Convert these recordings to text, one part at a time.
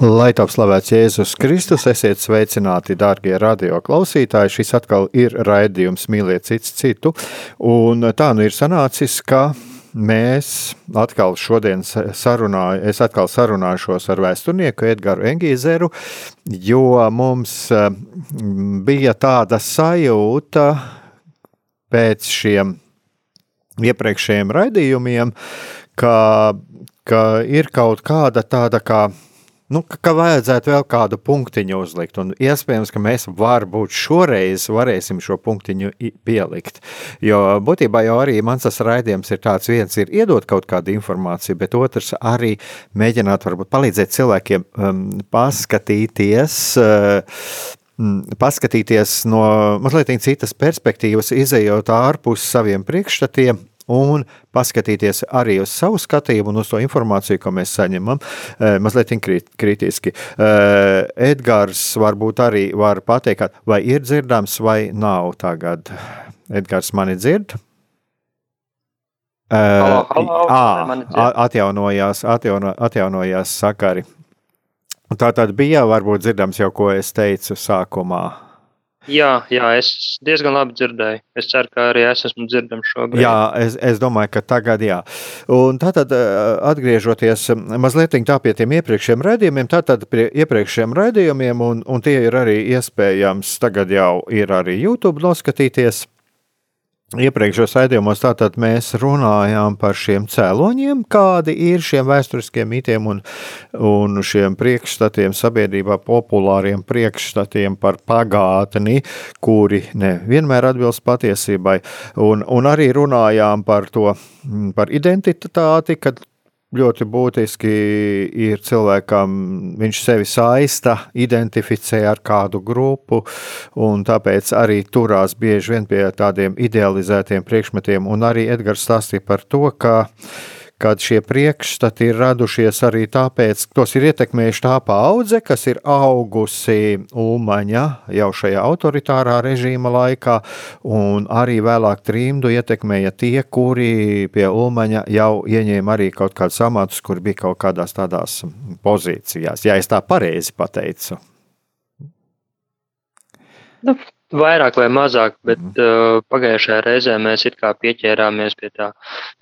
Lai top slavēts Jēzus Kristus, esiet sveicināti, darbie radio klausītāji. Šis atkal ir raidījums Mīliet cits citu. Un tā nu ir sanācis, ka mēs atkal šodien sarunājam, es atkal sarunāšos ar vēsturnieku Edgars Engīzeru, jo mums bija tāda sajūta pēc šiem iepriekšējiem raidījumiem, ka, ka ir kaut kāda tāda kā nu, ka vajadzētu vēl kādu punktiņu uzlikt. Un iespējams, ka mēs varbūt šoreiz varēsim šo punktiņu pielikt. Jo būtībā jau arī mans tas raidījums ir tāds, viens ir iedot kaut kādu informāciju, bet otrs arī mēģināt varbūt palīdzēt cilvēkiem um, paskatīties. Uh, paskatīties no mazliet citas perspektīvas, izējot ārpus saviem priekšstatiem un paskatīties arī uz savu skatījumu un uz to informāciju, ko mēs saņemam, mazliet kritiski. Edgars varbūt arī var pateikt, vai ir dzirdams vai nav tagad. Edgars mani dzird? Halo, halo, à, atjaunojās, atjauno, atjaunojās sakari. Tā tad bija varbūt dzirdams jau, ko es teicu sākumā. Jā, jā, es diezgan labi dzirdēju. Es ceru, ka arī es esmu dzirdams šobrīd. Jā, es, es domāju, ka tagad jā. Un tātad, eh, atgriežoties mazliet tā pie tiem iepriekšējiem raidījumiem, tātad pie iepriekšējiem raidījumiem, un, un tie ir arī iespējams, tagad jau ir arī YouTube noskatīties. Iepriekšējos raidījumos tātad mēs runājām par šiem cēloņiem, kādi ir šiem vēsturiskiem mitiem un, un šiem priekšstatiem sabiedrībā, populāriem priekšstatiem par pagātni, kuri nevienmēr atbilst patiesībai, un, un arī runājām par to, par identitāti, kad ļoti būtiski ir cilvēkam, viņš sevi saista, identificē ar kādu grupu, un tāpēc arī turās bieži vien pie tādiem idealizētiem priekšmetiem. Un arī Edgars stāstīja par to, ka kad šie priekšstati ir radušies arī tāpēc, ka tos ir ietekmējuši tā paudze, kas ir augusi Ulmaņa jau šajā autoritārā režīma laikā, un arī vēlāk trimdu ietekmēja tie, kuri pie Ulmaņa jau ieņēma arī kaut kādus amatus, kur bija kaut kādās tādās pozīcijās, ja es tā pareizi pateicu. Nu, Vairāk vai mazāk, bet uh, pagājušajā reizē mēs it kā pieķērāmies pie, tā,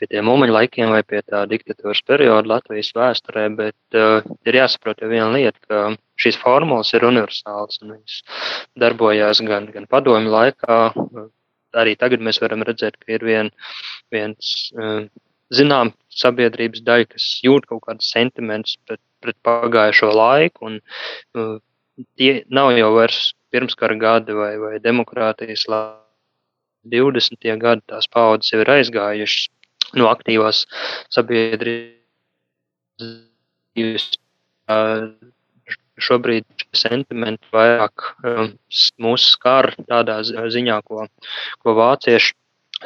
pie tiem mūmeņu laikiem vai pie tā diktatūras perioda Latvijas vēsturē, bet uh, ir jāsaprot viena lieta, ka šīs formulas ir universālas un viņas darbojās gan, gan padomju laikā. Arī tagad mēs varam redzēt, ka ir vien, viens uh, zinām sabiedrības daļa, kas jūt kaut kādus sentimentus pret, pret pagājušo laiku, un uh, tie nav jau vairs pirmskara gadi vai, vai demokrātijas 20. gadi, tās paudzes jau ir aizgājušas no aktīvās sabiedrības. Šobrīd sentimenti vairāk mūs skar tādā ziņā, ko, ko vācieši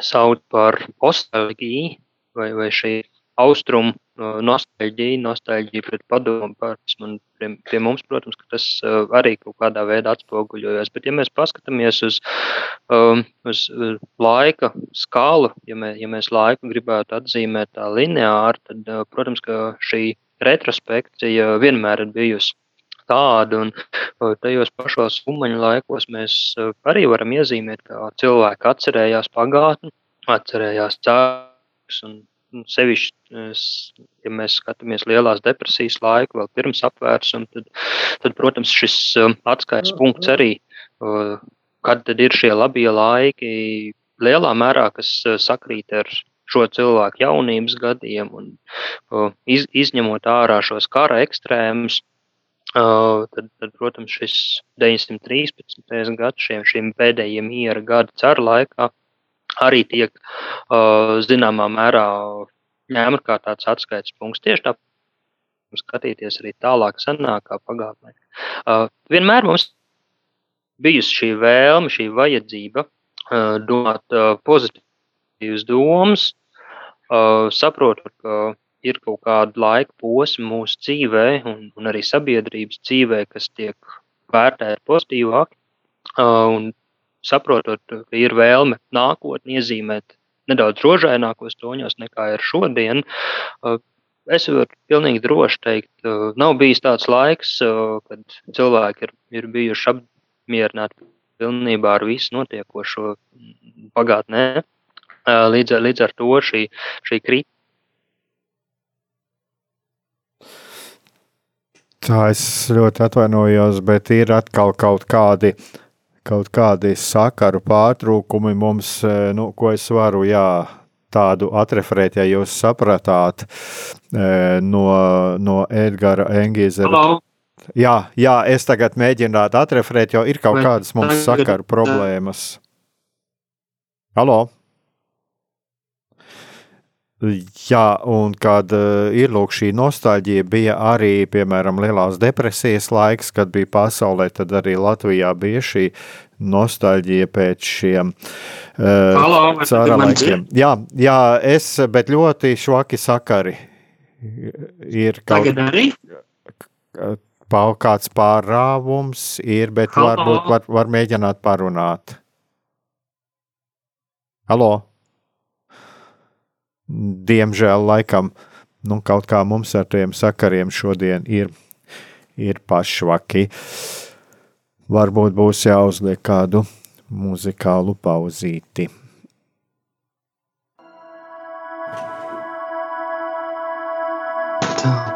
sauc par ostalgiju vai, vai šī austrumu nostalģija, nostalģija pret padomu pārsmu. Un pie, pie mums, protams, tas arī kaut kādā veidā atspoguļojas. Bet, ja mēs paskatāmies uz, um, uz laika skālu, ja, mē, ja mēs laiku gribētu atzīmēt tā lineāri, tad, protams, ka šī retrospekcija vienmēr ir bijusi tāda, un tajos pašos umaņu laikos mēs arī varam iezīmēt, kā cilvēki atcerējās pagātni, atcerējās cēlus un nu, sevišķi, ja mēs skatāmies lielās depresijas laiku, vēl pirms apvērsuma, tad, tad, protams, šis atskaites punkts arī, kad tad ir šie labie laiki, lielā mērā, kas sakrīt ar šo cilvēku jaunības gadiem un iz, izņemot ārā šos kara ekstrēmus, tad, tad, protams, šis 913. gads, šiem, šiem pēdējiem miera gada cara laikā, arī tiek zināmā mērā ņemta kā tāds atskaites punkts. Tieši tā, skatīties arī tālāk, senākā pagātnē. Vienmēr mums bijusi šī vēlme, šī vajadzība domāt pozitīvas domas, saprotot, ka ir kaut kāda laika posma mūsu dzīvē un, un arī sabiedrības dzīvē, kas tiek vērtēta pozitīvāk. Un saprotot, ka ir vēlme nākotni iezīmēt nedaudz rožainākos toņos nekā ir šodien, es varu pilnīgi droši teikt, nav bijis tāds laiks, kad cilvēki ir, ir bijuši apmierināti pilnībā ar visu notiekošo pagātnē. Līdz, līdz ar to šī, šī kritika. Tā es ļoti atvainojos, bet ir atkal kaut kādi uh, kaut kādi sakaru pārtrūkumi mums, e, nu, ko es varu, jā, tādu atreferēt, ja jūs sapratāt, e, no, no Edgara Engīzera. Jā, jā, es tagad mēģinātu atreferēt, jo ir kaut kādas mums sakaru problēmas. Halo! Jā, un kad uh, ir lūk, šī nostalģija, bija arī, piemēram, lielās depresijas laiks, kad bija pasaulē, tad arī Latvijā bija šī nostalģija pēc šiem uh, cara laikiem. Jā, jā, es, bet ļoti švaki sakari ir kaut Tagad arī? Kāds pārāvums ir, bet Halo. varbūt var, var mēģināt parunāt. Halo! Diemžēl laikam nu, kaut kā mums ar tiem sakariem šodien ir, ir pašvaki. Varbūt būs jāuzliek kādu muzikālu pauzīti. Tā.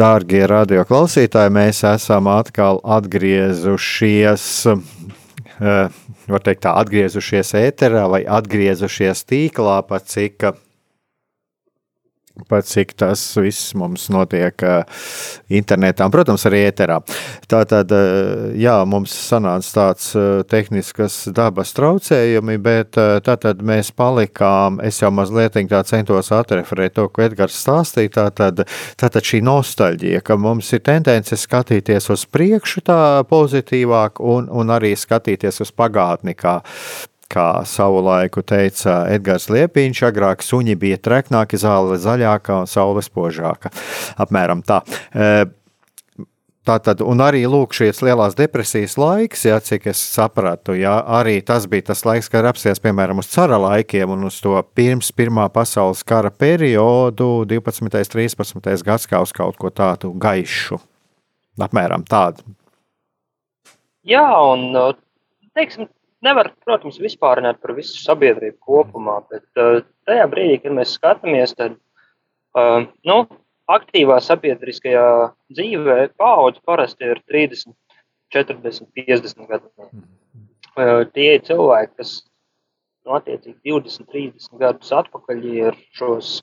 Dārgie radioklausītāji, mēs esam atkal atgriezušies. eh, Var teikt, tā atgriezušies ēterā vai atgriezušies tīklā, pat cik, pat cik tas viss mums notiek eh, internetā, un, protams, arī ēterā. Tātad, eh, jā, mums sanāca tāds eh, tehniskas dabas traucējumi, bet tātad mēs palikām, es jau mazliet tā centos atreferēt to, ko Edgars stāstīja, tātad, tātad šī nostalģija, ka mums ir tendence skatīties uz priekšu tā pozitīvāk un, un arī skatīties uz pagātni kā kā savu laiku teica Edgars Liepiņš, agrāk suņi bija treknāki, zāle zaļāka un saule spožāka. Apmēram tā. E, Tātad, un arī lūk, šīs lielās depresijas laiks, ja, cik es sapratu, ja, arī tas bija tas laiks, kad apsies, piemēram, uz cara laikiem un uz to pirms Pirmā pasaules kara periodu, 12. un 13. gads, kā uz kaut ko tādu gaišu. Apmēram tādu. Jā, un uh, teiksim, nevar, protams, vispārināt par visu sabiedrību kopumā, bet uh, tajā brīdī, kad mēs skatāmies, tad uh, nu, aktīvā sabiedriskajā dzīvē paudze parasti ir 30, 40, 50 gadu. Uh, tie ir cilvēki, kas nu, attiecīgi 20, 30 gadus atpakaļ ir šos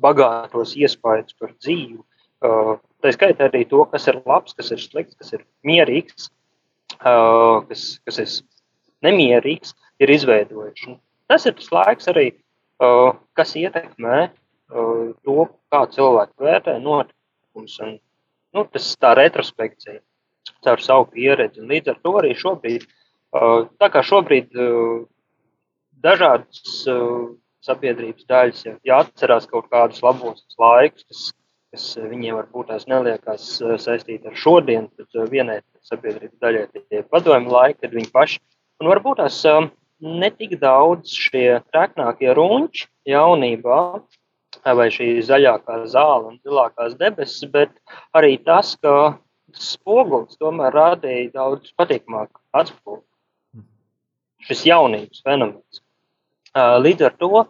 bagātos iespējas par dzīvi. Uh, tā skaitā arī to, kas ir labs, kas ir slikts, kas ir mierīgs, uh, kas, kas ir nemierīgs, ir izveidojuši. Tas ir tas laiks arī, uh, kas ietekmē uh, to, kā cilvēki vērtē notikumus. Un, nu, tas tā retrospekcija caur savu pieredzi. Un līdz ar to arī šobrīd, uh, tā kā šobrīd dažādas sabiedrības daļas, ja, ja atcerās kaut kādus labos laikus, kas, kas viņiem varbūt tās neliekas uh, saistīti ar šodienu, tad vienai sabiedrības daļai tie ir padomju laiki, kad viņi paši, un varbūt tās uh, netik daudz šie treknākie runči jaunībā, vai šī zaļākā zāle un zilākās debesis, bet arī tas, ka spogulis tomēr rādīja daudz patīkamāku atspūgu. Šis jaunības fenomens. Līdz ar to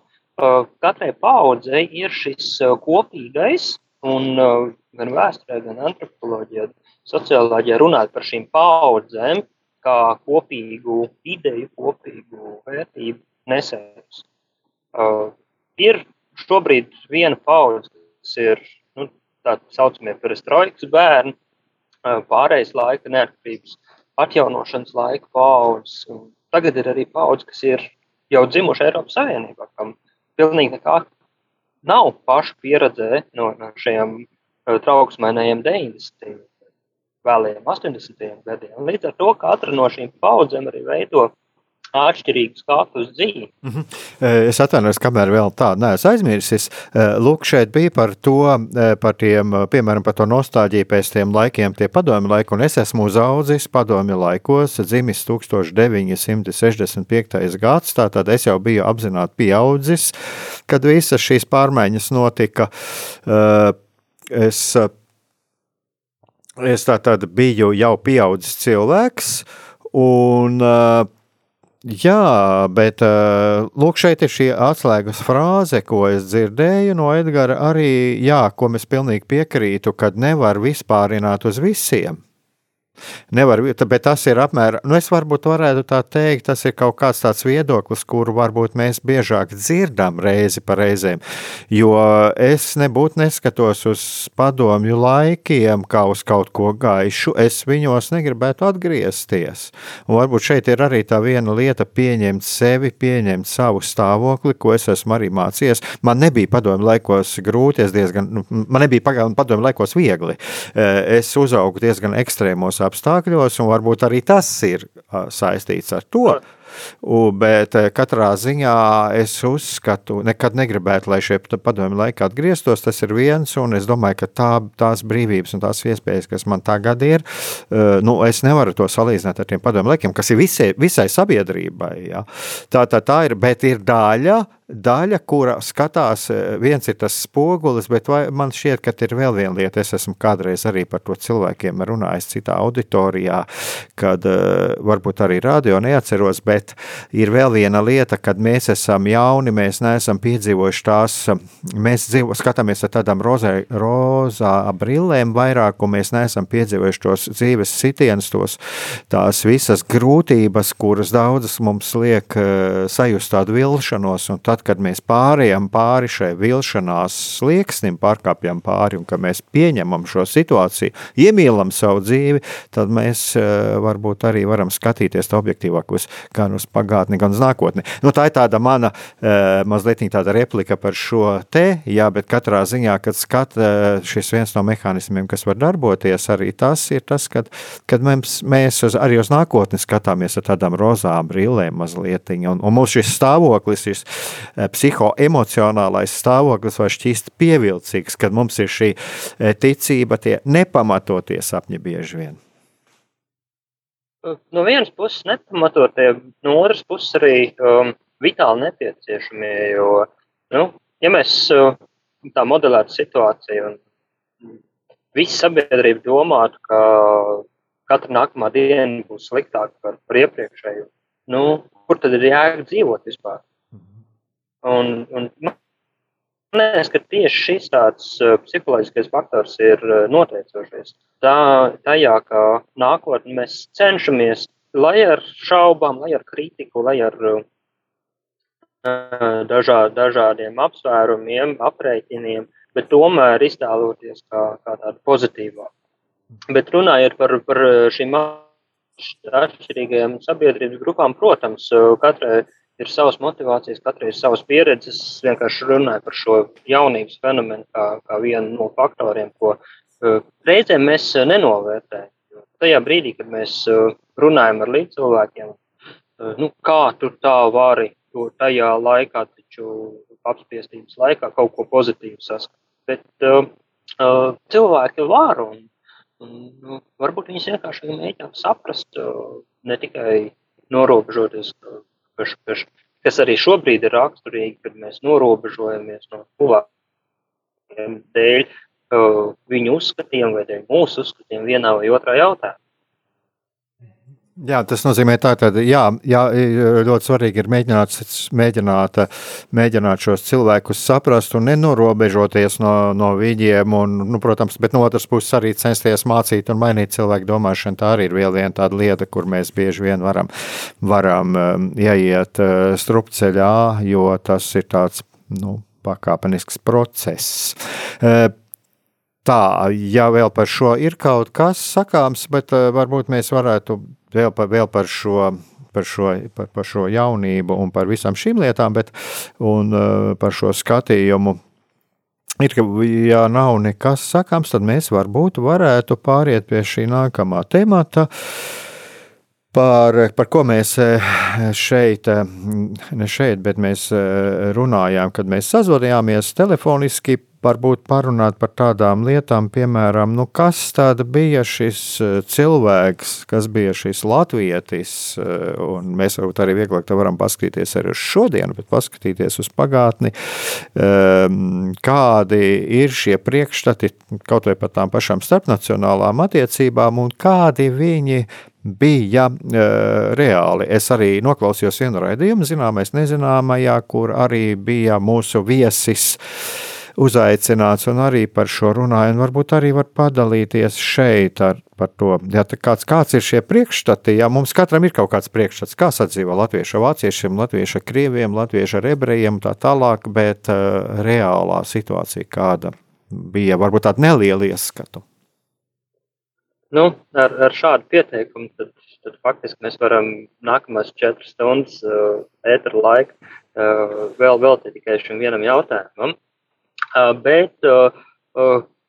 katrai paudzei ir šis kopīgais, un gan vēsturē, gan antropoloģijā, socioloģijā runāt par šīm paudzēm kā kopīgu ideju, kopīgu vērtību nesējus. Ir šobrīd viena paudze, kas ir nu, tā saucamie perestroikas bērni, pārējais laika neatkarības atjaunošanas laika paudzes. Tagad ir arī paudze, kas ir jau dzimuši Eiropas Savienībā, kam pilnīgi nekā nav pašu pieredzē no, no šiem trauksmēnējiem 90. Vēlējiem 80. gadiem. Līdz ar to katra no šīm paudzēm arī veido atšķirīgu skatu uz dzīvi. Mm -hmm. Es atvainojos, kamēr vēl tādu neesmu aizmirsis. Lūk, šeit bija par to, par tiem, piemēram, par to nostāģiju pēc tiem laikiem, tie padomju laiki, un es esmu uzaudzis padomju laikos, dzimis 1965. gads, tātad es jau biju apzināti pieaudzis, kad visas šīs pārmaiņas notika. Es, es tā tad biju jau pieaudzis cilvēks, un Jā, bet lūk, šeit ir šī atslēgas frāze, ko es dzirdēju no Edgara. Arī, jā, ko mēs pilnīgi piekrītu, kad nevar vispārināt uz visiem. Nevar, bet tas ir apmēram, nu es varbūt varētu tā teikt, tas ir kaut kāds tāds viedoklis, kuru varbūt mēs biežāk dzirdam reizi pa reizēm, jo es nebūtu neskatos uz padomju laikiem kā uz kaut ko gaišu, es viņos negribētu atgriezties. Un varbūt šeit ir arī tā viena lieta pieņemt sevi, pieņemt savu stāvokli, ko es esmu arī mācījies. Man nebija padomju laikos grūti, es diezgan, nu, man nebija padomju laikos viegli. Es uzaugu diezgan ekstrēmos apstākļos, un varbūt arī tas ir saistīts ar to. Bet katrā ziņā es uzskatu, nekad negribētu, lai šie padomi laiki atgrieztos. Tas ir viens, un es domāju, ka tā, tās brīvības un tās iespējas, kas man tagad ir, nu, es nevaru to salīdzināt ar tiem padomu laikiem, kas ir visai, visai sabiedrībai. Ja. Tā, tā, tā ir, bet ir daļa daļa, kura skatās, e, viens ir tas spogulis, bet man šķiet, ka ir vēl viena lieta. Es esmu kādreiz arī par to cilvēkiem runājis citā auditorijā, kad uh, varbūt arī radio neatceros, bet ir vēl viena lieta, kad mēs esam jauni, mēs neesam piedzīvojuši tās, mēs dzīvo, skatāmies ar tādām rozē, rozā brillēm vairāk, un mēs neesam piedzīvojuši tos dzīves sitienus, tos tās visas grūtības, kuras daudzas mums liek sajust tādu vilšanos, un tad, tad, kad mēs pārējām pāri šai vilšanās slieksnim, pārkāpjam pāri un ka mēs pieņemam šo situāciju, iemīlam savu dzīvi, tad mēs eh, varbūt arī varam skatīties objektīvāk uz gan uz pagātni, gan uz nākotni. Nu, tā ir tāda mana eh, mazliet tāda replika par šo te, jā, bet katrā ziņā, kad skat eh, šis viens no mehānismiem, kas var darboties, arī tas ir tas, kad, kad mēs, mēs uz, arī uz nākotni skatāmies ar tādām rozām brillēm mazliet, un, un mums šis stāvoklis, šis psihoemocionālais stāvoklis var šķist pievilcīgs, kad mums ir šī eh, ticība, tie nepamatotie sapņi bieži vien. No vienas puses nepamatotie, no otras puses arī um, vitāli nepieciešamie, jo, nu, ja mēs uh, tā modelētu situāciju un visa sabiedrība domātu, ka katra nākamā diena būs sliktāka par, iepriekšējo, nu, kur tad ir jēga dzīvot vispār? Un, un man liekas, ka tieši šis tāds uh, psiholoģiskais faktors ir uh, noteicošais. Tā, tajā, ka nākotnē mēs cenšamies, lai ar šaubām, lai ar kritiku, lai ar uh, dažā, dažādiem apsvērumiem, aprēķiniem, bet tomēr iztēloties kā, kā tādu pozitīvāku. Bet runājot par, par šīm atšķirīgajām sabiedrības grupām, protams, katrai ir savas motivācijas, katrai ir savas pieredzes. Es vienkārši runāju par šo jaunības fenomenu kā, kā vienu no faktoriem, ko uh, reizēm mēs uh, nenovērtējam. Tajā brīdī, kad mēs uh, runājam ar līdzcilvēkiem, uh, nu, kā tu tā vari to tajā laikā, taču apspiestības laikā kaut ko pozitīvu saskatīt. Bet uh, uh, cilvēki var un, un nu, varbūt viņas vienkārši mēģina saprast, uh, ne tikai norobežoties kas, kas, kas arī šobrīd ir raksturīgi, kad mēs norobežojamies no cilvēkiem dēļ uh, viņu uzskatiem vai dēļ mūsu uzskatiem vienā vai otrā jautājumā. Jā, tas nozīmē, ka jā, jā, ļoti svarīgi ir mēģināt, mēģināt, mēģināt šos cilvēkus saprast un nenorobežoties no, no viņiem. Un, nu, protams, bet no otras puses arī censties mācīt un mainīt cilvēku domāšanu. Tā arī ir vēl viena tāda lieta, kur mēs bieži vien varam, varam um, ieiet uh, strupceļā, jo tas ir tāds nu, pakāpenisks process. Uh, Tā, ja vēl par šo ir kaut kas sakāms, bet uh, varbūt mēs varētu vēl par, vēl par šo. Par šo, par, par šo jaunību un par visām šīm lietām, bet un, uh, par šo skatījumu ir, ka, ja nav nekas sakāms, tad mēs varbūt varētu pāriet pie šī nākamā temata. Par, par ko mēs uh, šeit, uh, ne šeit, bet mēs runājām, kad mēs sazvanījāmies telefoniski varbūt parunāt par tādām lietām, piemēram, nu, kas bija šis eh, cilvēks, kas bija šis latvietis, eh, mēs varbūt arī vieglāk to varam paskatīties arī uz šodienu, bet paskatīties uz pagātni, ehm, kādi ir šie priekšstati kaut vai par tām pašām starpnacionālām attiecībām un kādi viņi bija uh, reāli. Es arī noklausījos vienu raidījumu, zināmais nezināmajā, kur arī bija mūsu viesis uh, uzaicināts un arī par šo runāju, un varbūt arī var padalīties šeit ar, par to, ja kāds, kāds ir šie priekšstati, ja mums katram ir kaut kāds priekšstats, kā sadzīvo latviešu vāciešiem, latviešu krieviem, latviešu ebrejiem tā tālāk, bet uh, reālā situācija kāda bija, varbūt tāda neliela ieskatu. Nu, ar, ar šādu pieteikumu tad, tad faktiski mēs varam nākamās četras stundas uh, ēteru laiku uh, vēl veltīt tikai šim vienam jautājumam. Bet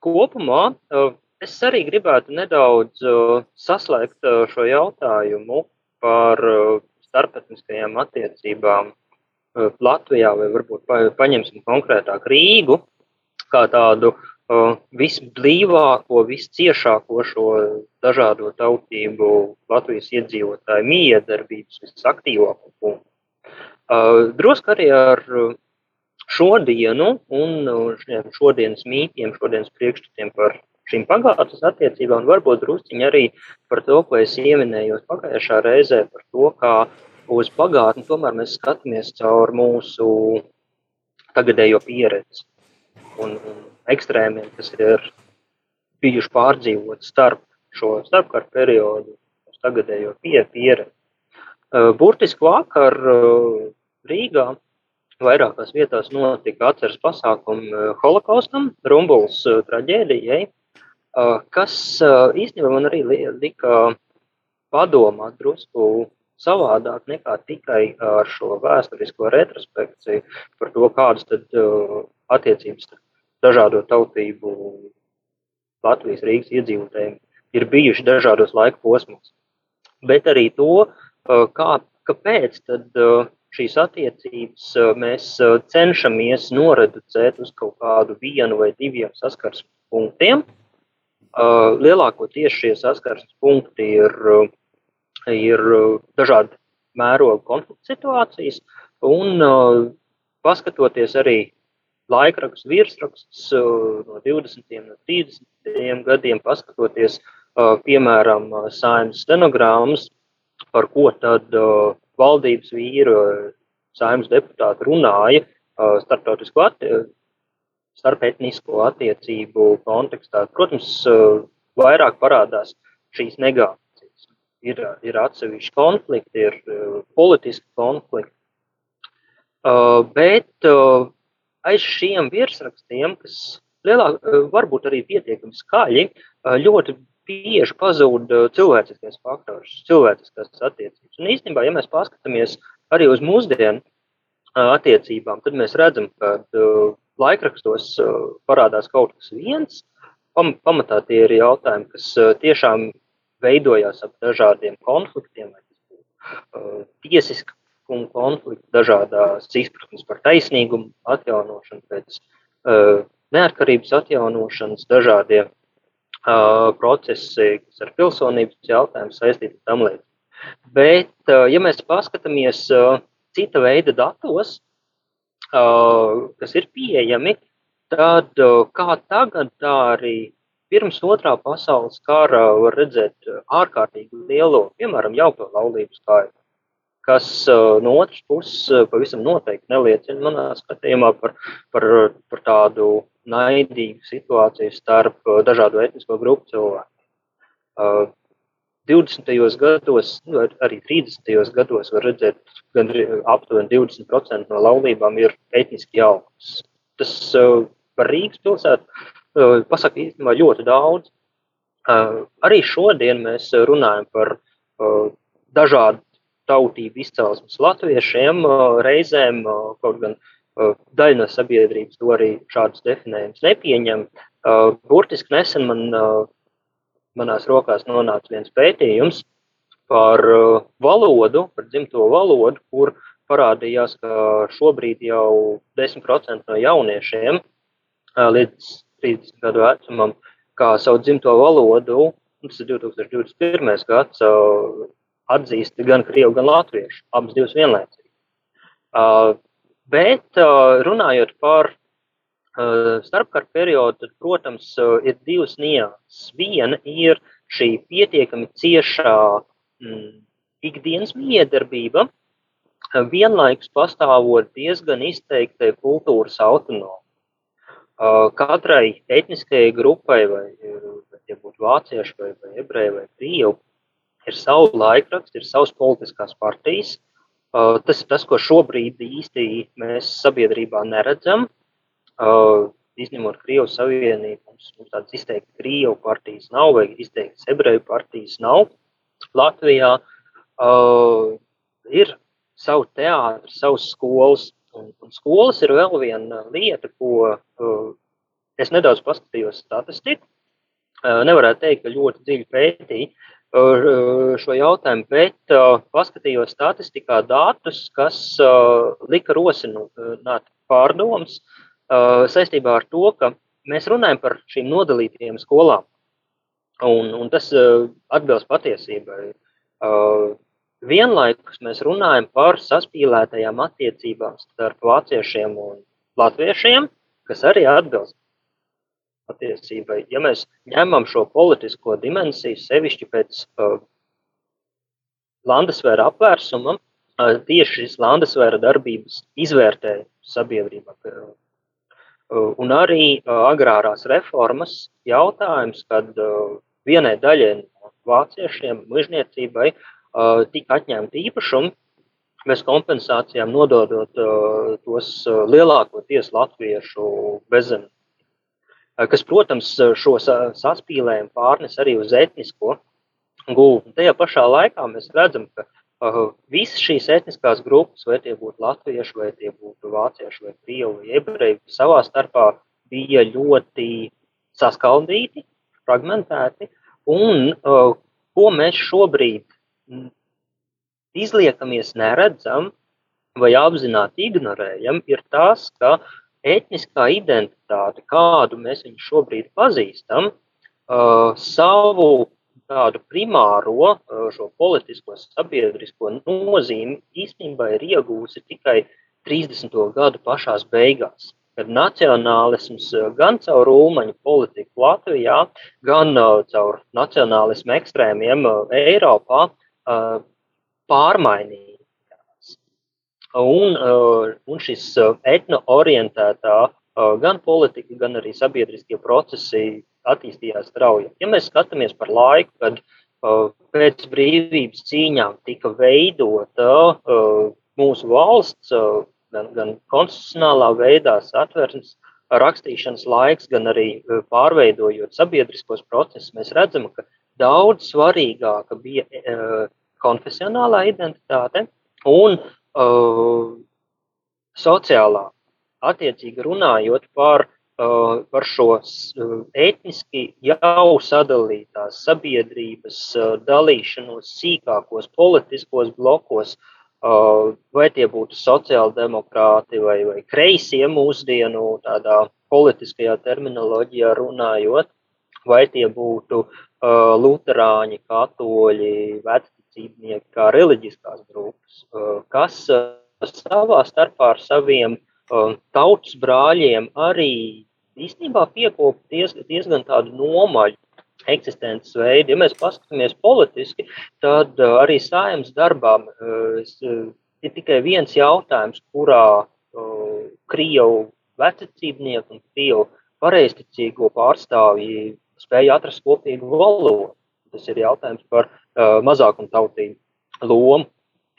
kopumā es arī gribētu nedaudz saslēgt šo jautājumu par starptautiskajām attiecībām Latvijā, vai varbūt paņemsim konkrētāk Rīgu, kā tādu visblīvāko, visciešāko šo dažādo tautību Latvijas iedzīvotāju miedarbības visaktīvāko punktu. Drusku arī ar šodienu un šiem šodienas mītiem, šodienas priekšstatiem par šīm pagātnes attiecībām, un varbūt drusciņi arī par to, ko es ieminējos pagājušā reizē, par to, kā uz pagātni tomēr mēs skatāmies caur mūsu tagadējo pieredzi un, un ekstrēmiem, kas ir bijuši pārdzīvot starp šo starpkārt periodu, tagadējo pie, pieredzi. Burtiski vakar Rīgā vairākās vietās notika atceres pasākumi eh, holokaustam, Rumbuls eh, traģēdijai, eh, kas īstenībā man arī lika padomāt drusku savādāk nekā tikai ar šo vēsturisko retrospekciju par to, kādas tad attiecības dažādo tautību Latvijas Rīgas iedzīvotājiem ir bijuši dažādos laika posmos. Bet arī to, kā, kāpēc tad šīs attiecības mēs cenšamies noreducēt uz kaut kādu vienu vai diviem saskarsmes punktiem. Lielākoties šie saskarsmes punkti ir, ir dažādi mēroga konflikta situācijas, un paskatoties arī laikrakstus, virsrakstus no 20. un 30. gadiem, paskatoties, piemēram, saimnes stenogrammas, par ko tad uh, valdības vīru, saimnes deputāti runāja starptautisko attiecību, starpetnisko attiecību kontekstā. Protams, vairāk parādās šīs negācijas. Ir, ir atsevišķi konflikti, ir politiski konflikti. Bet aiz šiem virsrakstiem, kas lielāk, varbūt arī pietiekami skaļi, ļoti bieži pazūd uh, cilvēciskais faktors, cilvēciskās attiecības. Un īstenībā, ja mēs paskatāmies arī uz mūsdienu uh, attiecībām, tad mēs redzam, ka uh, laikrakstos parādās kaut kas viens. Pam, pamatā tie ir jautājumi, kas tiešām veidojās ap dažādiem konfliktiem, tiesiskumu konfliktu, dažādās izpratnes par taisnīgumu atjaunošanu, pēc neatkarības atjaunošanas, dažādiem procesi, kas ar pilsonības jautājumu saistīti un tam līdzīgi. Bet, ja mēs paskatāmies cita veida datos, kas ir pieejami, tad kā tagad, tā arī pirms otrā pasaules kara var redzēt ārkārtīgi lielo, piemēram, jauko laulību skaitu, kas no otras puses pavisam noteikti neliecina manā skatījumā par, par, par tādu naidīgu situāciju starp dažādu etnisko grupu cilvēkiem. 20. gados, nu, arī 30. gados var redzēt, ka aptuveni 20% no laulībām ir etniski jaunas. Tas par Rīgas pilsētu pasaka īstenībā ļoti daudz. Arī šodien mēs runājam par dažādu tautību izcelsmes latviešiem, reizēm kaut gan daļa no sabiedrības to arī šādus definējumus nepieņem. Burtiski nesen man manās rokās nonāca viens pētījums par valodu, par dzimto valodu, kur parādījās, ka šobrīd jau 10% no jauniešiem līdz 30 gadu vecumam, kā savu dzimto valodu, tas ir 2021. gads, atzīst gan krievu, gan latviešu, abas divas vienlaicīgi. Bet runājot par starpkara periodu, tad, protams, ir divas nianses. Viena ir šī pietiekami ciešā mm, ikdienas miedarbība, vienlaikus pastāvot diezgan izteiktai kultūras autonomijai. Katrai etniskajai grupai, vai tie būtu vācieši, vai, vai ebreji, vai krievi, ir savs laikraksts, ir savs politiskās partijas. Tas ir tas, ko šobrīd īsti mēs sabiedrībā neredzam. Izņemot Krievijas Savienību, mums, mums tādas izteikti Krievijas partijas nav, vai izteikti ebreju partijas nav. Latvijā uh, ir savu teātri, savas skolas, un, un skolas ir vēl viena lieta, ko uh, es nedaudz paskatījos statistiku. Uh, nevarētu teikt, ka ļoti dziļi pētīju šo jautājumu, bet uh, paskatījos statistikā datus, kas uh, lika rosināt pārdomas saistībā ar to, ka mēs runājam par šīm nodalītajām skolām. Un, un tas atbilst patiesībai. Vienlaikus mēs runājam par saspīlētajām attiecībām starp vāciešiem un latviešiem, kas arī atbilst patiesībai. Ja mēs ņemam šo politisko dimensiju sevišķi pēc uh, Landesvēra apvērsuma, uh, tieši šis Landesvēra darbības izvērtējums sabiedrībā, Un arī agrārās reformas jautājums, kad vienai daļai no vāciešiem mužniecībai tika atņemta īpašuma, bez kompensācijām nododot tos lielākoties latviešu bezzemnieku. Kas, protams, šo saspīlējumu pārnes arī uz etnisko gultu. Tajā pašā laikā mēs redzam, ka Visas šīs etniskās grupas, vai tie būtu latvieši, vai tie būtu vācieši, vai krievi, vai ebreji, savā starpā bija ļoti saskaldīti, fragmentēti. Un ko mēs šobrīd izliekamies neredzam vai apzināti ignorējam, ir tas, ka etniskā identitāte, kādu mēs viņu šobrīd pazīstam, savu tādu primāro šo politisko sabiedrisko nozīmi īstenībā ir iegūsi tikai 30. gadu pašās beigās. Kad nacionālisms gan caur Rūmaņu politiku Latvijā, gan caur nacionālismu ekstrēmiem Eiropā pārmainījās. Un, un šis etno-orientētā gan politika, gan arī sabiedriskie procesi attīstījās strauji. Ja mēs skatāmies par laiku, kad pēc brīvības cīņām tika veidota mūsu valsts, gan, gan konstitucionālā veidā, satversmes rakstīšanas laiks, gan arī pārveidojot sabiedriskos procesus, mēs redzam, ka daudz svarīgāka bija konfesionālā identitāte un uh, sociālā. Attiecīgi runājot par uh, Uh, par šo uh, etniski jau sadalītās sabiedrības uh, dalīšanos sīkākos politiskos blokos, vai tie būtu sociāldemokrāti vai, vai kreisie mūsdienu tādā politiskajā terminoloģijā runājot, vai tie būtu luterāņi, katoļi, vecticībnieki, kā reliģiskās grupas, kas savā starpā ar saviem tautas brāļiem arī īstenībā piekop diez, diezgan tādu nomaļu eksistences veidu. Ja mēs paskatāmies politiski, tad arī sājums darbām ir tikai viens jautājums, kurā Krievu vecacībnieku un Krievu pareizticīgo pārstāvji spēja atrast kopīgu valodu. Tas ir jautājums par mazākumtautību lomu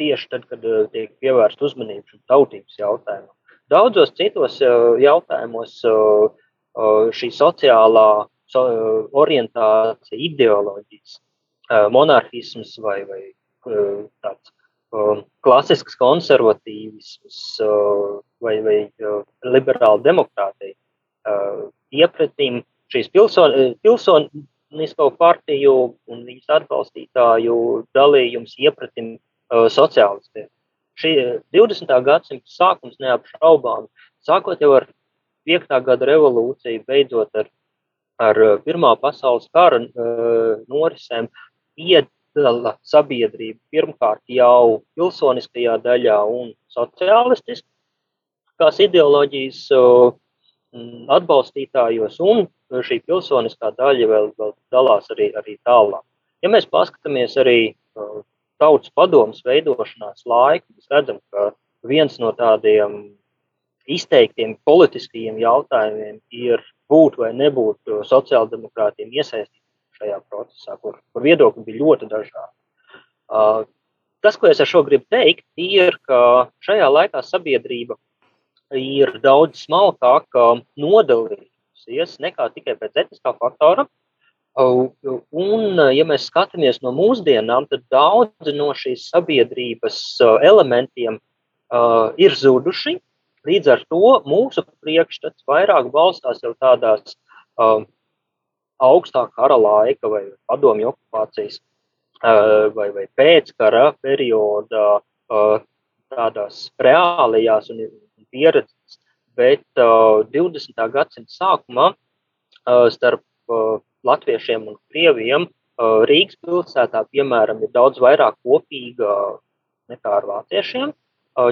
tieši tad, kad tiek pievērsta uzmanība šim tautības jautājumam. Daudzos citos jautājumos šī sociālā so, orientācija, ideoloģijas, monarhisms vai, vai tāds klasisks konservatīvisms vai, vai liberāla demokrātija iepratīm šīs pilson, pilsonisko partiju un viņas atbalstītāju dalījums iepratim uh, sociālistiem. Šī 20. gadsimta sākums neapšaubām, sākot jau ar 5. gada revolūciju, beidzot ar, ar Pirmā pasaules kara uh, norisēm, iedala sabiedrību pirmkārt jau pilsoniskajā daļā un sociālistiskās ideoloģijas uh, atbalstītājos, un šī pilsoniskā daļa vēl, vēl dalās arī, arī tālāk. Ja mēs paskatāmies arī uh, tautas padomus veidošanās laiku, mēs redzam, ka viens no tādiem izteiktiem politiskajiem jautājumiem ir būt vai nebūt sociāldemokrātiem iesaistītiem šajā procesā, kur, kur viedokļi bija ļoti dažādi. Uh, tas, ko es ar šo gribu teikt, ir, ka šajā laikā sabiedrība ir daudz smalkāk nodalījusies nekā tikai pēc etniskā faktora, Un, ja mēs skatāmies no mūsdienām, tad daudzi no šīs sabiedrības elementiem uh, ir zuduši. Līdz ar to mūsu priekšstats vairāk balstās jau tādās uh, augstā kara laika vai padomju okupācijas uh, vai, vai pēckara perioda uh, tādās reālajās un pieredzes. Bet uh, 20. gadsimta sākumā uh, starp uh, latviešiem un krieviem Rīgas pilsētā, piemēram, ir daudz vairāk kopīga nekā ar vāciešiem,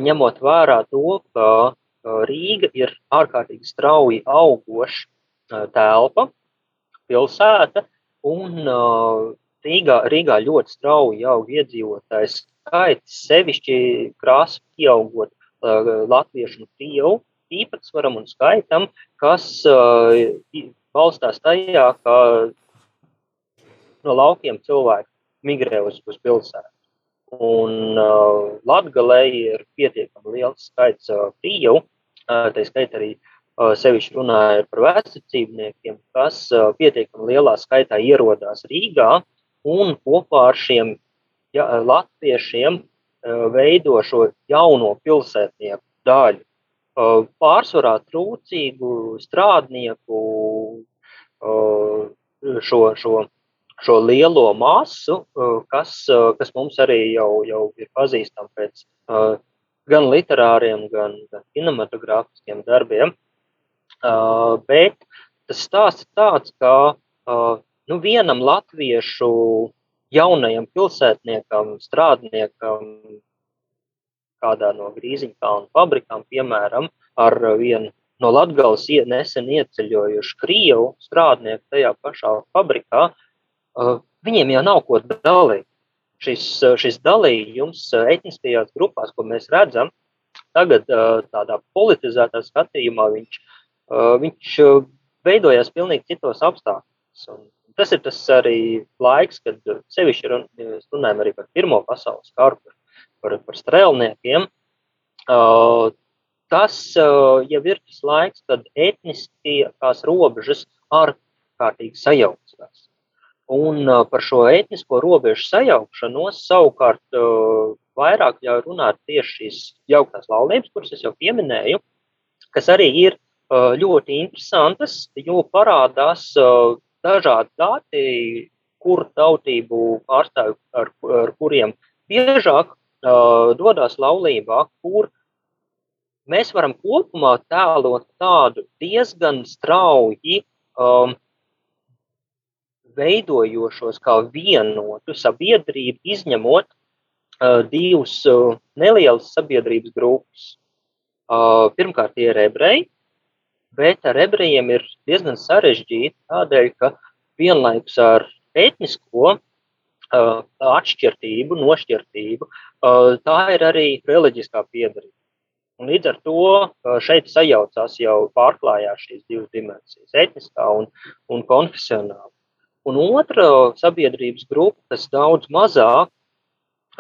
ņemot vērā to, ka Rīga ir ārkārtīgi strauji augoša telpa, pilsēta, un Rīgā, Rīgā ļoti strauji aug iedzīvotājs skaits, sevišķi krāsa pieaugot latviešu un krievu īpatsvaram un skaitam, kas balstās tajā, ka no laukiem cilvēki migrē uz, uz pilsētu. Un uh, Latvijā ir pietiekami liels skaits uh, krievu, uh, tā skaitā arī uh, sevišķi runāja par vecācībniekiem, kas uh, pietiekami lielā skaitā ierodās Rīgā un kopā ar šiem ja, latviešiem uh, veido šo jauno pilsētnieku daļu pārsvarā trūcīgu strādnieku šo, šo, šo lielo masu, kas, kas mums arī jau, jau ir pazīstama pēc gan literāriem, gan, gan kinematogrāfiskiem darbiem. Bet tas stāsts ir tāds, ka nu, vienam latviešu jaunajam pilsētniekam, strādniekam, kādā no grīziņkalnu fabrikām, piemēram, ar vienu no Latgales nesen ieceļojuši Krievu strādnieku tajā pašā fabrikā, viņiem jau nav ko dalīt. Šis, šis dalījums etniskajās grupās, ko mēs redzam, tagad tādā politizētā skatījumā, viņš, viņš veidojās pilnīgi citos apstākļos. Tas ir tas arī laiks, kad sevišķi runājam arī par Pirmo pasaules karu, par, par strēlniekiem. Uh, tas uh, jau ir tas laiks, kad etniskās robežas ārkārtīgi sajaucās. Un uh, par šo etnisko robežu sajaukšanos savukārt uh, vairāk jau runāt tieši šīs jauktās laulības, kuras es jau pieminēju, kas arī ir uh, ļoti interesantas, jo parādās uh, dažādi dati, kur tautību pārstāvju, ar, ar kuriem biežāk uh, dodas laulībā, kur mēs varam kopumā tēlot tādu diezgan strauji um, veidojošos kā vienotu sabiedrību, izņemot uh, divas uh, nelielas sabiedrības grupas. Uh, pirmkārt, ir ebreji, bet ar ebrejiem ir diezgan sarežģīti tādēļ, ka vienlaikus ar etnisko uh, atšķirtību, nošķirtību, uh, tā ir arī reliģiskā piedarība. Un līdz ar to šeit sajaucās jau pārklājās šīs divas dimensijas - etniskā un, un konfesionāla. Un otra sabiedrības grupa, kas daudz mazāk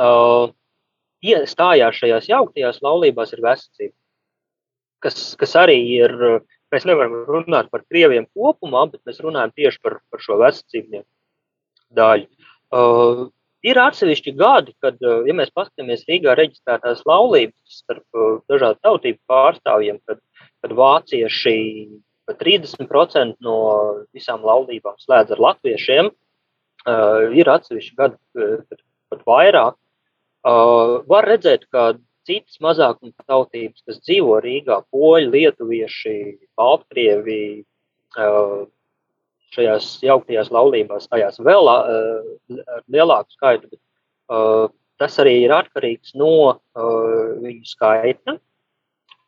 uh, stājās šajās jauktajās laulībās, ir vesicība. Kas, kas arī ir, mēs nevaram runāt par krieviem kopumā, bet mēs runājam tieši par, par šo vesicībnieku daļu. Uh, Ir atsevišķi gadi, kad, eh, ja mēs paskatāmies Rīgā reģistrētās laulības starp eh, dažādu tautību pārstāvjiem, kad, kad vācieši pat 30% no visām laulībām slēdz ar latviešiem, uh, ir atsevišķi gadi, kad pat vairāk. Uh, var redzēt, ka citas mazākuma tautības, kas dzīvo Rīgā, poļi, lietuvieši, baltkrievi, uh, šajās jauktajās laulībās, tajās vēl uh, ar lielāku skaitu. Bet, uh, tas arī ir atkarīgs no viņu skaita,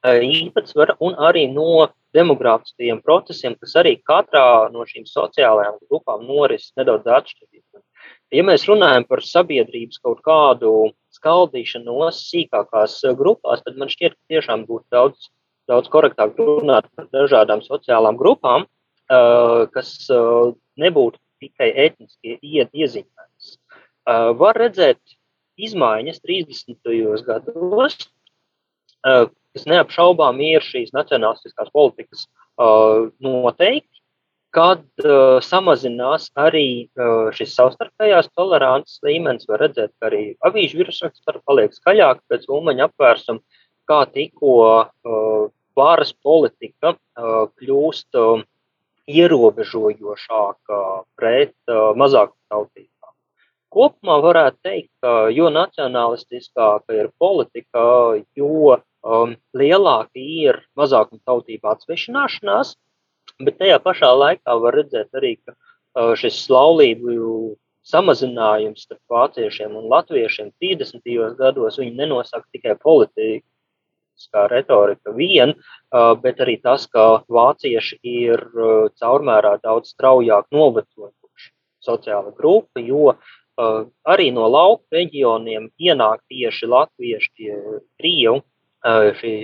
īpatsvara un arī no demogrāfiskajiem procesiem, kas arī katrā no šīm sociālajām grupām noris nedaudz atšķirīgi. Ja mēs runājam par sabiedrības kaut kādu skaldīšanos sīkākās grupās, tad man šķiet, ka tiešām būtu daudz, daudz korektāk runāt par dažādām sociālām grupām, Uh, kas uh, nebūtu tikai etniski iezīmētas. Var redzēt izmaiņas 30. gados, kas neapšaubām ir šīs nacionālistiskās politikas noteikti, kad samazinās arī šis savstarpējās tolerances līmenis. Var redzēt, ka arī avīžu virsraksts paliek skaļāk pēc umaņa apvērsuma, kā tikko varas politika kļūst ierobežojošāka pret uh, mazāku tautībām. Kopumā varētu teikt, ka jo nacionālistiskāka ir politika, jo um, lielāka ir mazākuma tautība atsvešināšanās, bet tajā pašā laikā var redzēt arī, ka uh, šis laulību samazinājums starp vāciešiem un latviešiem 30. gados nenosaka tikai politiku, kā retorika vien, bet arī tas, ka vācieši ir caurmērā daudz straujāk novecojuši sociāla grupa, jo arī no lauku reģioniem ienāk tieši latvieši, krievi, šī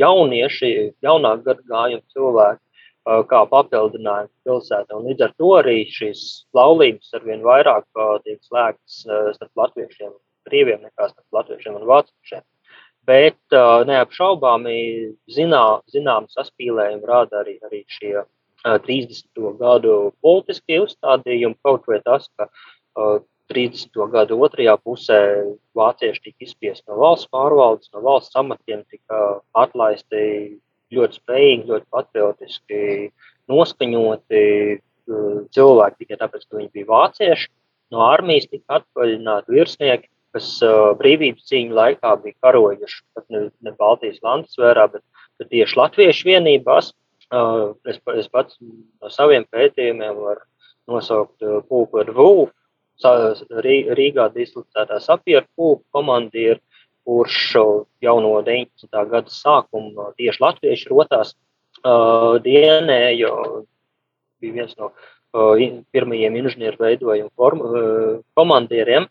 jaunieši, jaunāk gadagājumi cilvēki, kā papildinājumu pilsētā. Un līdz ar to arī šīs laulības arvien vairāk tiek slēgtas starp latviešiem un krieviem nekā starp latviešiem un vāciešiem bet neapšaubāmi zinā, zinām saspīlējumu rāda arī, arī šie uh, 30. gadu politiskie uzstādījumi, kaut vai tas, ka uh, 30. gadu otrajā pusē vācieši tika izspiesti no valsts pārvaldes, no valsts amatiem, tika atlaisti ļoti spējīgi, ļoti patriotiski noskaņoti cilvēki tikai tāpēc, ka viņi bija vācieši. No armijas tika atvaļināti virsnieki, kas uh, brīvības cīņu laikā bija karojuši pat ne, ne Baltijas landasvērā, bet, bet tieši latviešu vienībās. Uh, es, es pats no saviem pētījumiem varu nosaukt uh, pulku ar Vūfu, Rīgā dislocētā sapieru pulku komandieru, kurš jau no 19. gada sākuma tieši latviešu rotās uh, dienēja, bija viens no uh, pirmajiem inženieru veidojumu form, uh, komandieriem,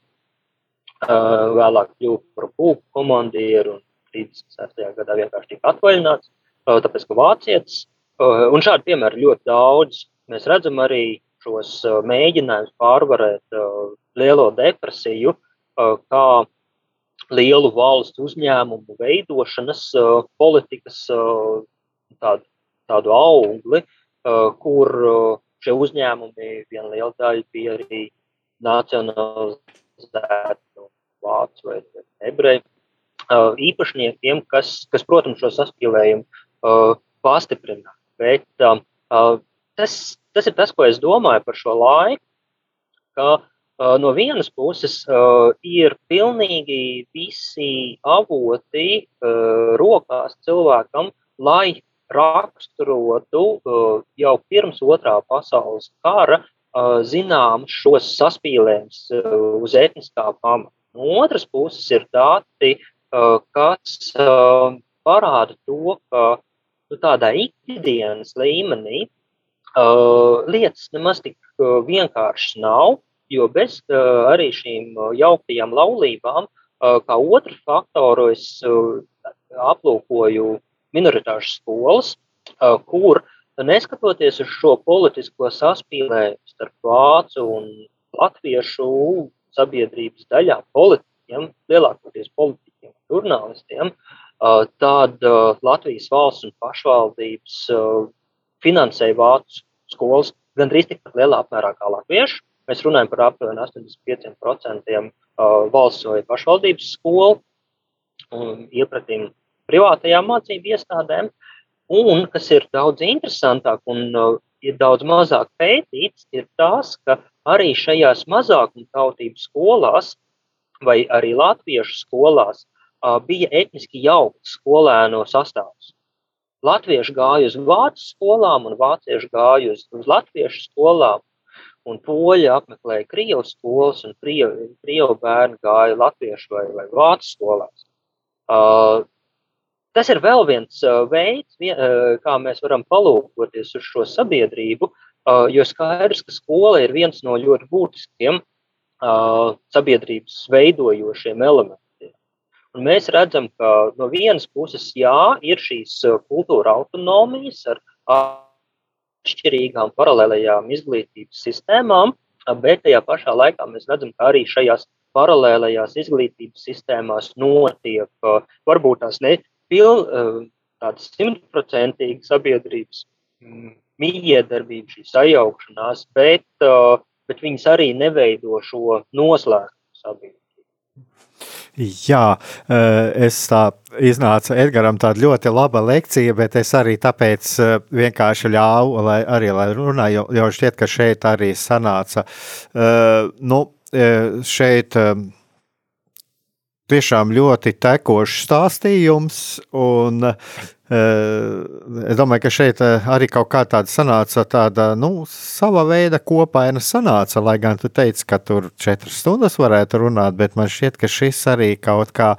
vēlāk kļuva par pulku komandieru un 36. gadā vienkārši tika atvaļināts, tāpēc ka vācietis. Un šādu piemēru ļoti daudz. Mēs redzam arī šos mēģinājumus pārvarēt lielo depresiju, kā lielu valstu uzņēmumu veidošanas politikas tādu, tādu augli, kur šie uzņēmumi viena liela daļa bija arī nacionalizēti vācu vai ebreju īpašniekiem, kas, kas, protams, šo saspīlējumu pastiprina. Bet tas, tas ir tas, ko es domāju par šo laiku, ka no vienas puses uh, ir pilnīgi visi avoti uh, rokās cilvēkam, lai raksturotu uh, jau pirms otrā pasaules kara zināms šos saspīlējumus uz etniskā pamata. No otras puses ir dati, kas parāda to, ka nu, tādā ikdienas līmenī lietas nemaz tik vienkāršas nav, jo bez uh, arī šīm uh, jauktajām laulībām, uh, kā otru faktoru, es uh, aplūkoju minoritāšu skolas, uh, kur neskatoties uz šo politisko saspīlējumu starp vācu un latviešu sabiedrības daļām, politiķiem, lielākoties politiķiem un žurnālistiem, tad Latvijas valsts un pašvaldības finansēja vācu skolas gandrīz tikpat lielā apmērā kā latviešu. Mēs runājam par aptuveni 85% valsts vai pašvaldības skolu iepratīm privātajām mācību iestādēm. Un, kas ir daudz interesantāk un ir daudz mazāk pētīts, ir tas, ka arī šajās mazākuma tautību skolās, vai arī latviešu skolās, bija etniski jaukts skolēno sastāvs. Latvieši gāja uz vācu skolām, un vācieši gāja uz, uz latviešu skolām, un poļi apmeklēja krievu skolas, un krievu, krievu bērni gāja latviešu vai, vai vācu skolās. Uh, tas ir vēl viens veids, vien, kā mēs varam palūkoties uz šo sabiedrību, Uh, jo skaidrs, ka skola ir viens no ļoti būtiskiem uh, sabiedrības veidojošiem elementiem. Un mēs redzam, ka no vienas puses, jā, ir šīs uh, kultūra autonomijas ar atšķirīgām paralēlējām izglītības sistēmām, bet tajā pašā laikā mēs redzam, ka arī šajās paralēlējās izglītības sistēmās notiek varbūt tās ne piln, tādas simtprocentīgi sabiedrības mm, mijiedarbība, šī sajaukšanās, bet, uh, bet viņas arī neveido šo noslēgtu sabiedrību. Jā, uh, es tā iznāca Edgaram tāda ļoti laba lekcija, bet es arī tāpēc uh, vienkārši ļāvu, lai arī lai runāju, jo, jo šķiet, ka šeit arī sanāca, nu, šeit tiešām ļoti tekošs stāstījums un Es domāju, ka šeit arī kaut kā tāda sanāca, tāda nu, sava veida kopaina sanāca. Lai gan tu teici, ka tur četras stundas varētu runāt, bet man šķiet, ka šis arī kaut kā,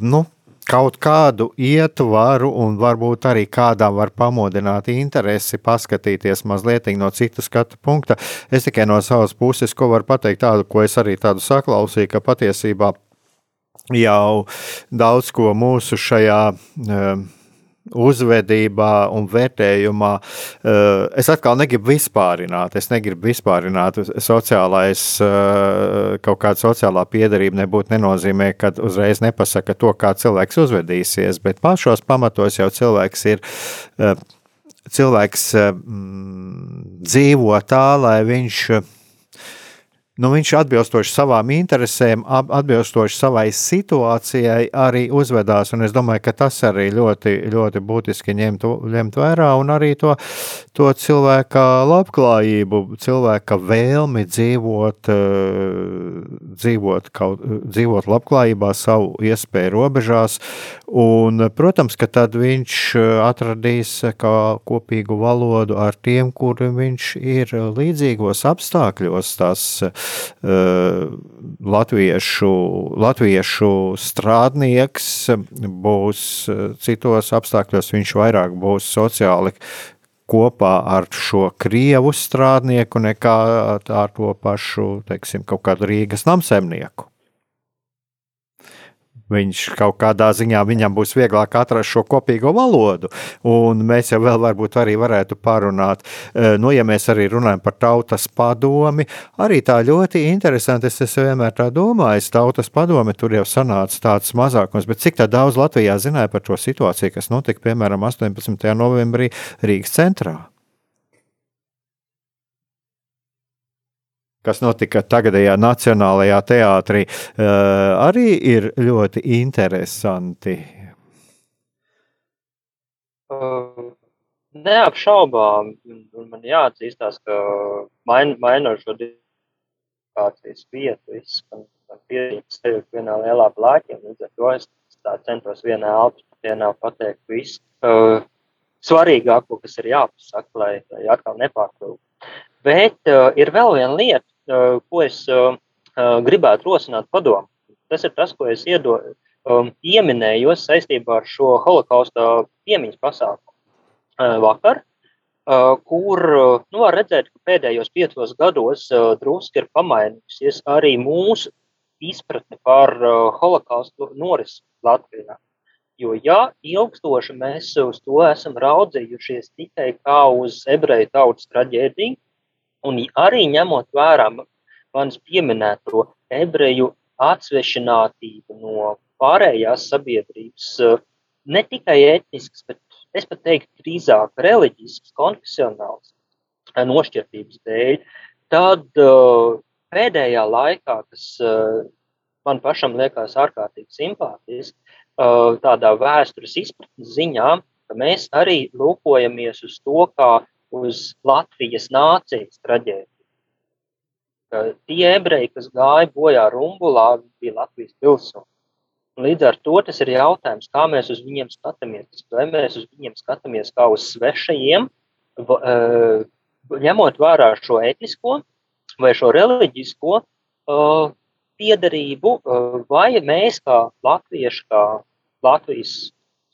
nu, kaut kādu ietvaru un varbūt arī kādām var pamodināt interesi, paskatīties mazliet no citu skatu punkta. Es tikai no savas puses, ko varu pateikt tādu, ko es arī tādu saklausīju, ka patiesībā jau daudz ko mūsu šajā uh, uzvedībā un vērtējumā. Uh, es atkal negribu vispārināt, es negribu vispārināt. Sociālais, uh, kaut kāda sociālā piedarība nebūtu nenozīmē, ka uzreiz nepasaka to, kā cilvēks uzvedīsies, bet pašos pamatos jau cilvēks ir. Cilvēks mm, dzīvo tā, lai viņš nu, viņš atbilstoši savām interesēm, atbilstoši savai situācijai arī uzvedās. Un es domāju, ka tas arī ļoti, ļoti būtiski ņemt, ņemt vērā un arī to, to cilvēka labklājību, cilvēka vēlmi dzīvot, eh, dzīvot, kaut, dzīvot labklājībā, savu iespēju robežās. Un, protams, ka tad viņš atradīs kā kopīgu valodu ar tiem, kuri viņš ir līdzīgos apstākļos. Tas, Eh, latviešu, latviešu strādnieks būs eh, citos apstākļos, viņš vairāk būs sociāli kopā ar šo krievu strādnieku nekā ar to pašu, teiksim, kaut kādu Rīgas namsemnieku. Viņš kaut kādā ziņā viņam būs vieglāk atrast šo kopīgo valodu. Un mēs jau vēl varbūt arī varētu parunāt, eh, nu, ja mēs arī runājam par tautas padomi, arī tā ļoti interesanti. Es esmu vienmēr tā domājis, tautas padomi tur jau sanāca tāds mazākums, bet cik tā daudz Latvijā zināja par to situāciju, kas notika, piemēram, 18. novembrī Rīgas centrā? Kas notika tagadējā Nacionālajā teātrī, eh, arī ir ļoti interesanti. Neapšaubām, man jāatzīstās, ka main, mainot šo divācijas vietu, viss man, man pierīgs sevi vienā lielā blāķī, līdz ar to es centos vienā dienā pateikt visu uh, svarīgāko, kas ir jāpasaka, lai, lai atkal nepārkļūtu. Bet uh, ir vēl viena lieta, ko es gribētu rosināt padomu. Tas ir tas, ko es iedo, um, pieminējos saistībā ar šo holokausta piemiņas pasākumu vakar, kur nu, var redzēt, ka pēdējos piecos gados drusku ir pamainījusies arī mūsu izpratne par holokaustu norisi Latvijā. Jo, ja ilgstoši mēs uz to esam raudzījušies tikai kā uz ebreju tautas traģēdiju, un arī ņemot vērā manis pieminēto ebreju atsvešinātību no pārējās sabiedrības, ne tikai etniskas, bet es pat teiktu drīzāk reliģiskas, konfesionāls nošķirtības dēļ, tad pēdējā laikā, kas man pašam liekas ārkārtīgi simpātiski, tādā vēstures izpratnes ziņā, ka mēs arī lūkojamies uz to, kā uz Latvijas nācijas traģēdiju. Tie ebreji, kas gāja bojā Rumbulā, bija Latvijas pilsoņi. Līdz ar to tas ir jautājums, kā mēs uz viņiem skatāmies. Vai mēs uz viņiem skatāmies kā uz svešajiem, ņemot vērā šo etnisko vai šo reliģisko piedarību, vai mēs kā latvieši, kā Latvijas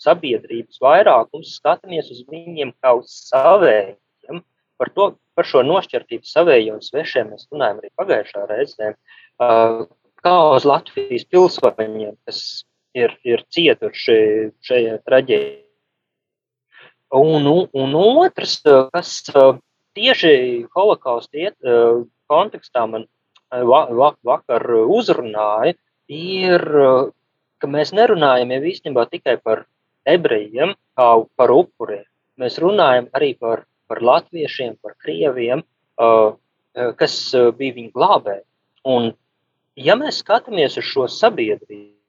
sabiedrības vairākums skatāmies uz viņiem kā uz savējiem. Par, to, par šo nošķirtību savējiem un svešiem mēs runājam arī pagājušā reizē. Kā uz Latvijas pilsoņiem, kas ir, ir cietuši šajā traģēdijā. Un, un otrs, kas tieši holokausta iet, kontekstā man vakar uzrunāja, ir, ka mēs nerunājam jau īstenībā tikai par ebrejiem, kā par upuriem. Mēs runājam arī par, par latviešiem, par krieviem, kas bija viņu glābēji. Un, ja mēs skatāmies uz šo sabiedrību,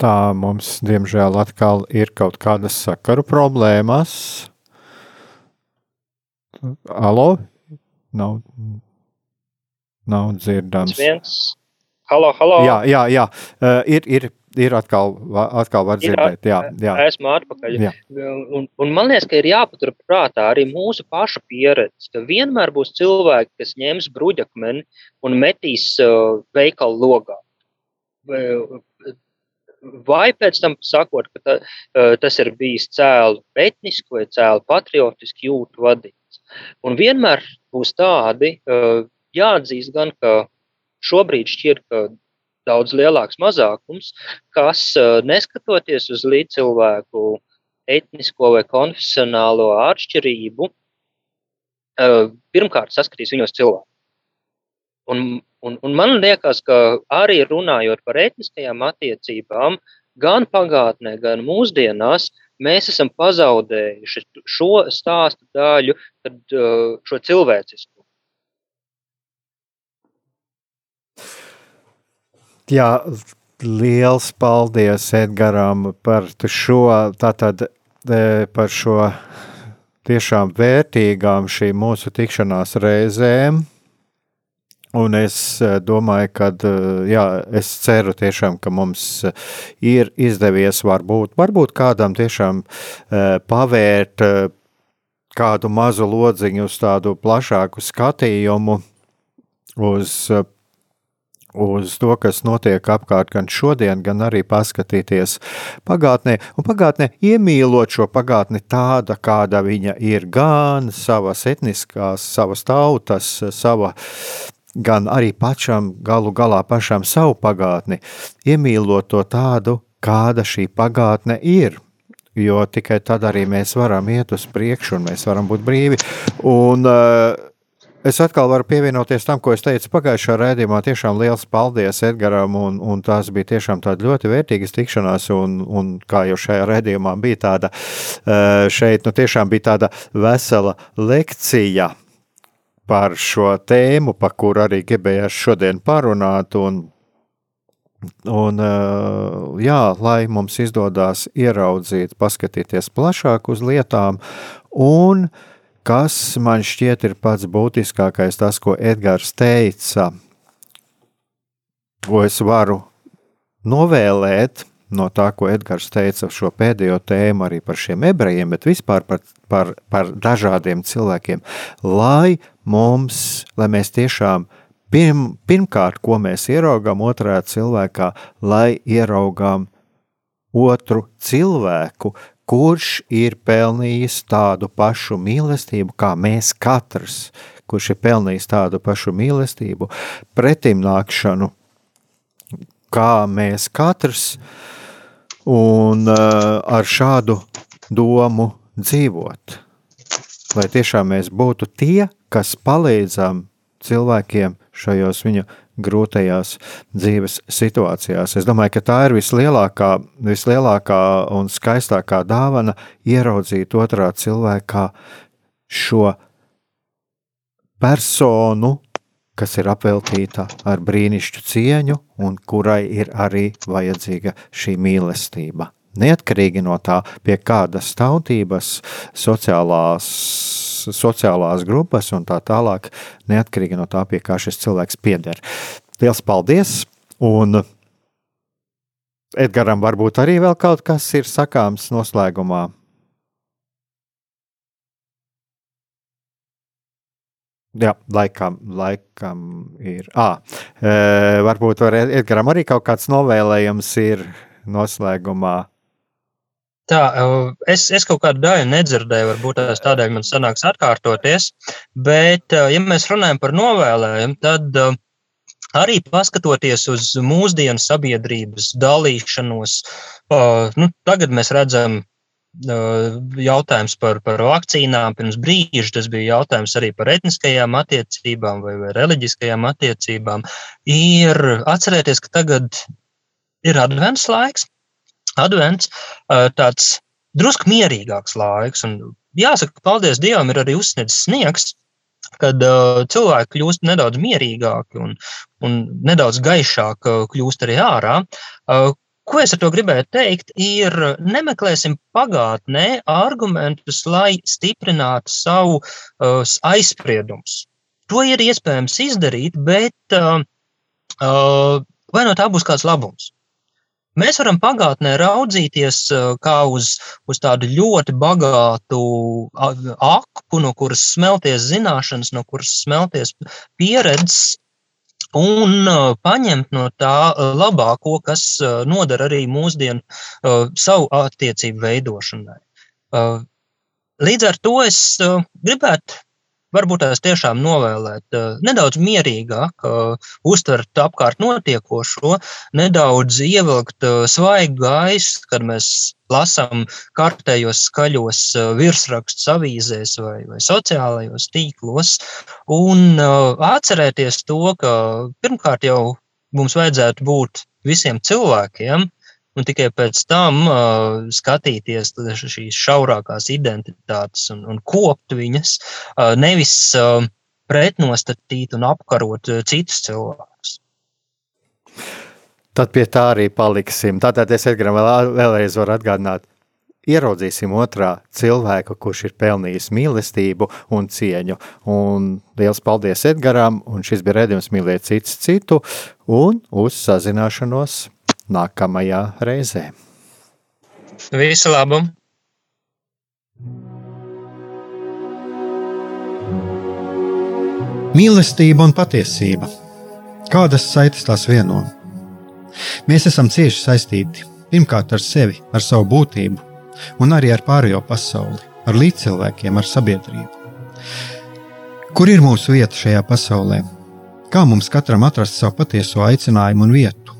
Tā mums, diemžēl, atkal ir kaut kādas sakaru problēmas. Alo? Nav, nav dzirdams. viens, halo, halo, Jā, jā, jā. Uh, ir, ir, ir atkal, atkal var Ir dzirdēt. Jā, jā. esmu atpakaļ. Jā. Un, un man liekas, ka ir jāpatur prātā arī mūsu pašu pieredze, ka vienmēr būs cilvēki, kas ņems bruģakmeni un metīs uh, veikalu logā. Vai- pēc tam sakot, ka ta, uh, tas ir bijis cēlu etniski vai cēlu patriotiski jūtu vadīts. Un vienmēr būs tādi, uh, jāatzīst gan, ka šobrīd šķiet, ka daudz lielāks mazākums, kas uh, neskatoties uz līdzcilvēku etnisko vai konfesionālo atšķirību, uh, pirmkārt saskatīs viņos cilvēku. Un, un, un man liekas, ka arī runājot par etniskajām attiecībām, gan pagātnē, gan mūsdienās, mēs esam pazaudējuši šo stāstu daļu, kad, uh, šo cilvēcisku. Jā, liels paldies Edgaram par šo, tātad, e, par šo tiešām vērtīgām šīm mūsu tikšanās reizēm. Un es e, domāju, ka jā, es ceru tiešām, ka mums ir izdevies varbūt, varbūt kādam tiešām e, pavērt e, kādu mazu lodziņu uz tādu plašāku skatījumu uz uz to, kas notiek apkārt gan šodien, gan arī paskatīties pagātnē, un pagātnē iemīlot šo pagātni tāda, kāda viņa ir, gan savas etniskās, savas tautas, sava, gan arī pašam, galu galā pašam savu pagātni, iemīlot to tādu, kāda šī pagātne ir. Jo tikai tad arī mēs varam iet uz priekšu, un mēs varam būt brīvi. Un, uh, Es atkal varu pievienoties tam, ko es teicu pagājušajā raidījumā. Tiešām liels paldies Edgars, un, un tās bija tiešām ļoti vērtīgas tikšanās. Un, un kā jau šajā raidījumā bija tāda, šeit nu, tiešām bija tāda vesela lekcija par šo tēmu, par kuru arī gribējās šodien parunāt. Un, Un, jā, lai mums izdodas ieraudzīt, paskatīties plašāk uz lietām, un uh, kas man šķiet ir pats būtiskākais, tas, ko Edgars teica, ko es varu novēlēt no tā, ko Edgars teica par šo pēdējo tēmu, arī par šiem ebrejiem, bet vispār par, par, par dažādiem cilvēkiem, lai mums, lai mēs tiešām Pirm, pirmkārt, ko mēs ieraugām otrā cilvēkā, lai ieraugām otru cilvēku, kurš ir pelnījis tādu pašu mīlestību, kā mēs katrs, kurš ir pelnījis tādu pašu mīlestību, pretimnākšanu, kā mēs katrs, un uh, ar šādu domu dzīvot. Lai tiešām mēs būtu tie, kas palīdzam cilvēkiem šajos viņu grūtajās dzīves situācijās. Es domāju, ka tā ir vislielākā, vislielākā un skaistākā dāvana ieraudzīt otrā cilvēkā šo personu, kas ir apveltīta ar brīnišķu cieņu un kurai ir arī vajadzīga šī mīlestība. Neatkarīgi no tā, pie kādas tautības, sociālās sociālās grupas un tā tālāk, neatkarīgi no tā, pie kā šis cilvēks pieder. Lielas paldies! Un Edgaram varbūt arī vēl kaut kas ir sakāms noslēgumā. Jā, laikam, laikam ir. À, e, varbūt var Edgaram arī kaut kāds novēlējums ir noslēgumā. Tā, es, es kaut kādu daļu nedzirdēju, varbūt tādēļ man sanāks atkārtoties. Bet, ja mēs runājam par novēlējumu, tad arī paskatoties uz mūsdienu sabiedrības dalīšanos, nu, tagad mēs redzam jautājums par, par vakcīnām. Pirms brīža tas bija jautājums arī par etniskajām attiecībām vai, vai reliģiskajām attiecībām. Ir atcerēties, ka tagad ir advents laiks, advents tāds drusku mierīgāks laiks. Un jāsaka, paldies Dievam, ir arī uzsniedzis sniegs, kad uh, cilvēki kļūst nedaudz mierīgāki un, un nedaudz gaišāk uh, kļūst arī ārā. Uh, ko es ar to gribēju teikt, ir nemeklēsim pagātnē argumentus, lai stiprinātu savu uh, aizspriedumus. To ir iespējams izdarīt, bet uh, uh, vai no tā būs kāds labums? Mēs varam pagātnē raudzīties kā uz, uz tādu ļoti bagātu aku, no kuras smelties zināšanas, no kuras smelties pieredzes, un paņemt no tā labāko, kas noder arī mūsdienu savu attiecību veidošanai. Līdz ar to es gribētu varbūt tās tiešām novēlēt uh, nedaudz mierīgāk, uh, uztvert apkārt notiekošo, nedaudz ievilkt uh, svaigu gaisu, kad mēs lasām kārtējos skaļos virsrakstus avīzēs vai, vai sociālajos tīklos, un atcerēties to, ka pirmkārt jau mums vajadzētu būt visiem cilvēkiem, un tikai pēc tam uh, skatīties šīs šaurākās identitātes un, un kopt viņas, uh, nevis uh, pretnostatīt un apkarot citus cilvēkus. Tad pie tā arī paliksim. Tātad es Edgaram vēl, vēlreiz varu atgādināt, ieraudzīsim otrā cilvēku, kurš ir pelnījis mīlestību un cieņu. Un liels paldies Edgaram, un šis bija redzējums mīlēt cits citu, un uz sazināšanos nākamajā reizē. Visu labu! Mīlestība un patiesība. Kādas saites tās vieno? Mēs esam cieši saistīti pirmkārt ar sevi, ar savu būtību, un arī ar pārējo pasauli, ar līdzcilvēkiem, ar sabiedrību. Kur ir mūsu vieta šajā pasaulē? Kā mums katram atrast savu patieso aicinājumu un vietu?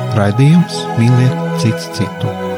Raidījums mīliet citu citu.